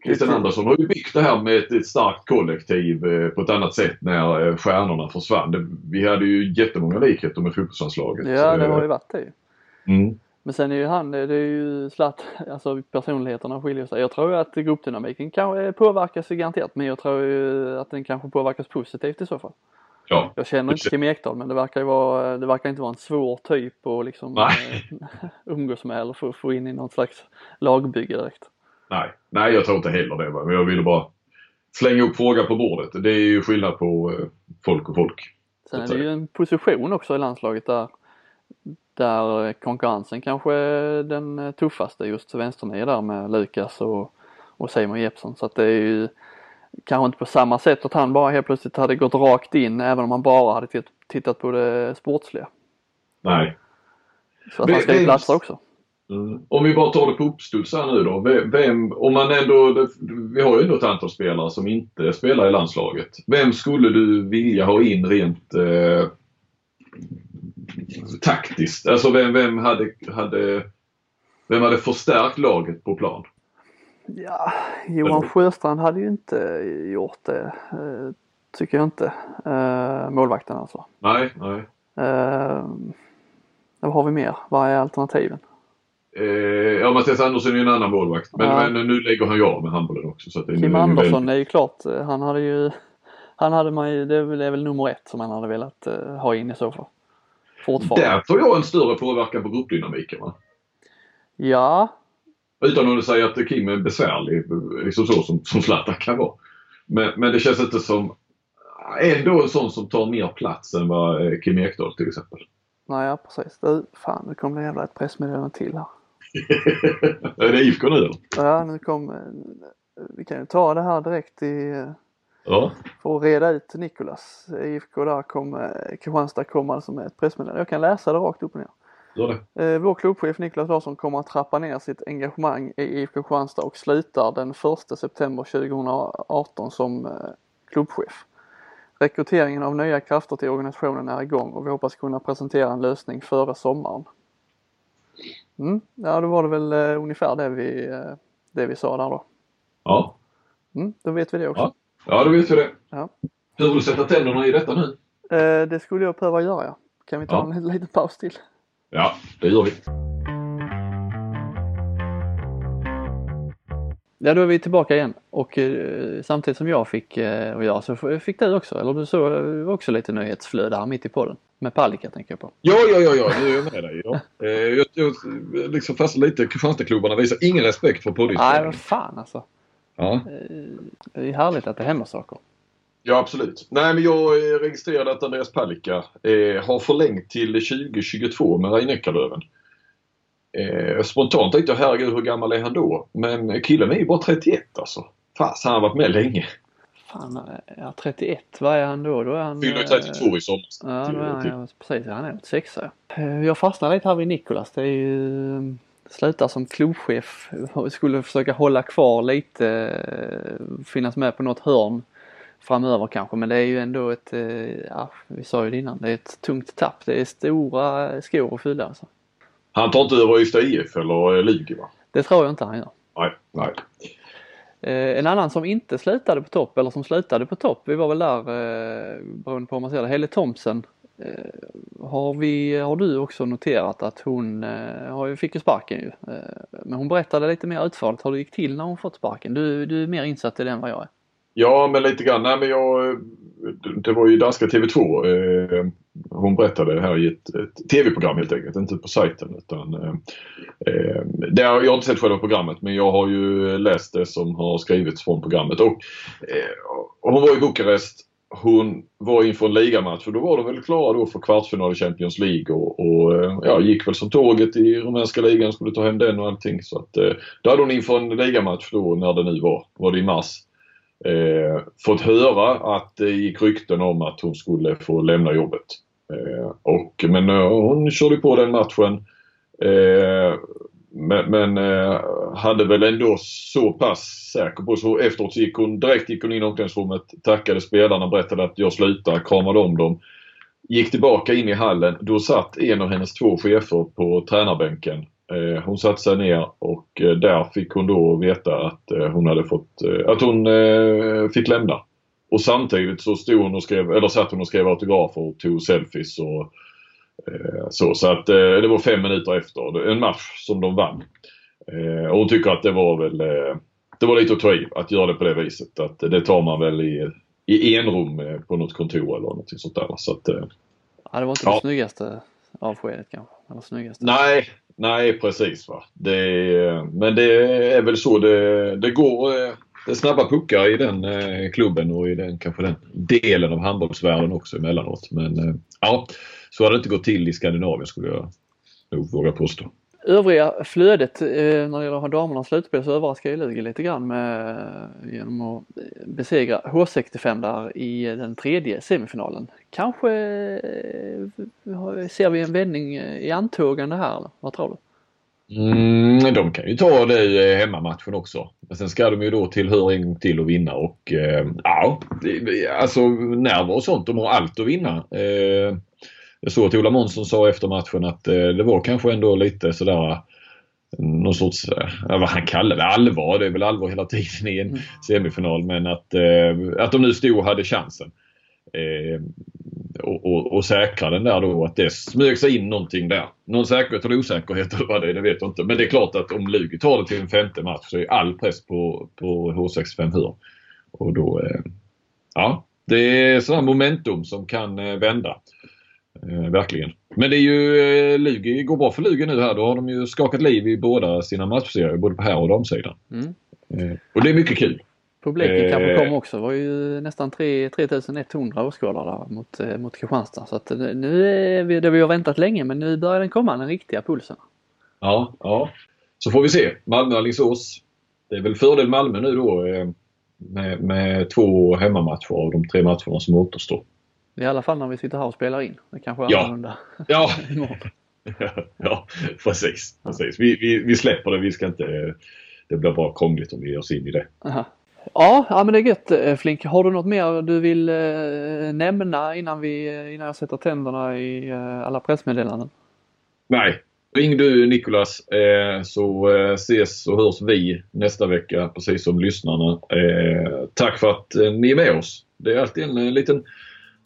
Christian Andersson har ju byggt det här med ett, ett starkt kollektiv eh, på ett annat sätt när eh, stjärnorna försvann. Det, vi hade ju jättemånga likheter med fotbollslandslaget. Ja, det har ju varit det. Mm. Men sen är ju han, det är ju slatt, alltså personligheterna skiljer sig. Jag tror att gruppdynamiken kanske påverkas garanterat men jag tror ju att den kanske påverkas positivt i så fall. Ja. Jag känner inte Kim Ekdahl men det verkar ju vara, det verkar inte vara en svår typ att liksom eh, umgås med eller få, få in i något slags lagbygge direkt. Nej, nej jag tror inte heller det. Men jag ville bara slänga upp frågan på bordet. Det är ju skillnad på eh, folk och folk. Sen är det ju en position också i landslaget där där konkurrensen kanske är den tuffaste just vänsternio där med Lukas och, och Simon Jeppsson så att det är ju kanske inte på samma sätt att han bara helt plötsligt hade gått rakt in även om han bara hade tittat på det sportsliga. Nej. Så att han ska ju platsa också. Mm. Om vi bara tar det på uppstuds här nu då. Vem, om man ändå, vi har ju ändå ett antal spelare som inte spelar i landslaget. Vem skulle du vilja ha in rent eh, taktiskt? Alltså vem, vem, hade, hade, vem hade förstärkt laget på plan? Ja, Johan Sjöstrand hade ju inte gjort det. Eh, tycker jag inte. Eh, målvakten alltså. Nej, nej. Eh, vad har vi mer? Vad är alternativen? Eh, ja, Mattias Andersson är ju en annan målvakt. Men, ja. men nu lägger han ju av med handbollen också. Så att det Kim är Andersson väldigt... är ju klart, han hade ju, han hade man ju, det är väl nummer ett som han hade velat ha in i så fall. Fortfarande. Där får jag en större påverkan på gruppdynamiken va? Ja. Utan att säga att Kim är besvärlig, liksom så som, som Zlatan kan vara. Men, men det känns inte som ändå en sån som tar mer plats än vad eh, Kim Ekdahl till exempel. Nej, ja precis. Du, fan nu kom det jävla ett pressmeddelande till här. är det IFK nu eller? Ja, nu kom... Eh, vi kan ju ta det här direkt i... Eh, ja. För att reda ut Nikolas. IFK där kom, eh, Kristianstad kom alltså med ett pressmeddelande. Jag kan läsa det rakt upp och ner. Gör det. Vår klubbchef Niklas Larsson kommer att trappa ner sitt engagemang i IFK Kristianstad och slutar den 1 september 2018 som klubbchef. Rekryteringen av nya krafter till organisationen är igång och vi hoppas kunna presentera en lösning före sommaren. Mm, ja, då var det väl uh, ungefär det vi, det vi sa där då. Ja. Mm, då vet vi det också. Ja, ja då vet vi det. Ja. Hur vill du sätta tänderna i detta nu? Uh, det skulle jag behöva göra ja. Kan vi ta ja. en liten paus till? Ja, det gör vi. Ja, då är vi tillbaka igen och eh, samtidigt som jag fick eh, att göra så fick du också, eller du såg eh, också lite nyhetsflöde här mitt i podden. Med Palicka tänker jag på. Ja, ja, ja, ja, nu är jag med dig. Ja. Eh, jag, jag liksom fastnar lite, Kristianstadklubbarna visar ingen respekt för poddinspelningen. Nej, vad fan alltså. Ja. Eh, det är härligt att det händer saker. Ja, absolut. Nej, men jag registrerade att Andreas Palicka eh, har förlängt till 2022 med rhein löven Eh, spontant tänkte jag herregud hur gammal är han då? Men killen är ju bara 31 alltså. Fast han har varit med länge. Fan, ja 31, vad är han då? Då är han... Fyller 32 i sommar. Ja, då är han, ja, precis. Han är 86 eh, Jag fastnar lite här vid Nikolas. Det är ju... Eh, slutar som klubbchef. Skulle försöka hålla kvar lite, eh, finnas med på något hörn framöver kanske men det är ju ändå ett, ja vi sa ju det innan, det är ett tungt tapp. Det är stora skor att fylla alltså. Han tar inte över Ystad IF eller Lugi va? Det tror jag inte han gör. Nej, nej. Eh, en annan som inte slutade på topp eller som slutade på topp, vi var väl där eh, beroende på hur man ser det, Helle Thompson. Eh, har, vi, har du också noterat att hon eh, har ju, fick ju sparken ju. Eh, men hon berättade lite mer utförligt hur det gick till när hon fått sparken. Du, du är mer insatt i det än vad jag är. Ja, men lite grann. Nej, men jag, det var ju danska TV2. Eh, hon berättade här i ett, ett TV-program helt enkelt, inte på sajten. Utan, eh, det har, jag har inte sett själva programmet men jag har ju läst det som har skrivits från programmet. Och, eh, och hon var i Bukarest. Hon var inför en ligamatch och då var de väl klara då för kvartsfinal i Champions League och, och eh, ja, gick väl som tåget i rumänska ligan, skulle ta hem den och allting. Så att, eh, då hade hon inför en ligamatch då när det nu var, var det i mars, eh, fått höra att det gick rykten om att hon skulle få lämna jobbet. Eh, och, men eh, hon körde på den matchen. Eh, men, men eh, hade väl ändå så pass säker på så efteråt gick hon direkt gick hon in i omklädningsrummet, tackade spelarna, berättade att jag slutar, kramade om dem. Gick tillbaka in i hallen. Då satt en av hennes två chefer på tränarbänken Eh, hon satte sig ner och eh, där fick hon då veta att eh, hon hade fått, eh, att hon eh, fick lämna. Och samtidigt så stod hon och skrev, eller satt hon och skrev autografer och tog selfies och så. Så att det var fem minuter efter en match som de vann. Och hon tycker att det var väl, det var lite att ta i att göra det på det viset. Att det tar man väl i, i enrum på något kontor eller något sånt där. Så att, ja, det var inte ja. det snyggaste avskedet kanske? Eller snyggaste. Nej, Nej precis. Va? Det, men det är väl så det, det går. Eh, det är snabba puckar i den eh, klubben och i den kanske den delen av handbollsvärlden också emellanåt. Men eh, ja, så har det inte gått till i Skandinavien skulle jag nog våga påstå. Övriga flödet när det gäller damernas slutspel så överraskar ju Lugi lite grann med, genom att besegra H65 där i den tredje semifinalen. Kanske ser vi en vändning i antågande här eller vad tror du? Mm, de kan ju ta det i hemmamatchen också. Men sen ska de ju då tillhöra en gång till och vinna och eh, ja, alltså nerver och sånt, de har allt att vinna. Eh, jag såg att Ola Månsson sa efter matchen att eh, det var kanske ändå lite sådär någon sorts, eh, vad han kallar det, allvar. Det är väl allvar hela tiden i en mm. semifinal men att, eh, att de nu stod och hade chansen. Eh, och, och, och, säkra den där då att det smög sig in någonting där. Någon säkerhet eller osäkerhet eller vad det är, det vet jag inte. Men det är klart att om Lugi tar det till en femte match så är all press på, på H65 hur. Och då, eh, ja, det är sådana momentum som kan eh, vända. Eh, verkligen. Men det är ju, eh, Lugi går bra för Lugi nu här. Då har de ju skakat liv i båda sina matchserier, både på här och damsidan. Mm. Eh, och det är mycket kul. Publiken eh, kanske kom också. Det var ju nästan 3, 3100 åskådare mot, eh, mot Kristianstad. Så att nu är vi, det vi har väntat länge men nu börjar den komma, den riktiga pulsen. Ja, ja. Så får vi se. Malmö-Alingsås. Det är väl fördel Malmö nu då eh, med, med två hemmamatcher av de tre matcherna som återstår. I alla fall när vi sitter här och spelar in. Det kanske är ja. annorlunda ja. ja, precis. precis. Vi, vi, vi släpper det. Vi ska inte... Det blir bara krångligt om vi ger oss in i det. Aha. Ja, ja men det är gött eh, Flink. Har du något mer du vill eh, nämna innan, vi, eh, innan jag sätter tänderna i eh, alla pressmeddelanden? Nej. Ring du Nikolas eh, så eh, ses och hörs vi nästa vecka precis som lyssnarna. Tack för att ni är med oss. Det är alltid en liten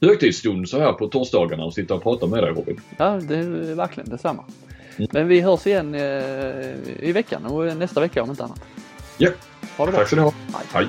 högtidsstund så här på torsdagarna och sitta och prata med dig Robin. Ja, det är verkligen detsamma. Mm. Men vi hörs igen i veckan och nästa vecka om inte annat. Ja. Ha det bra. Tack så du ha. Hej. Hej.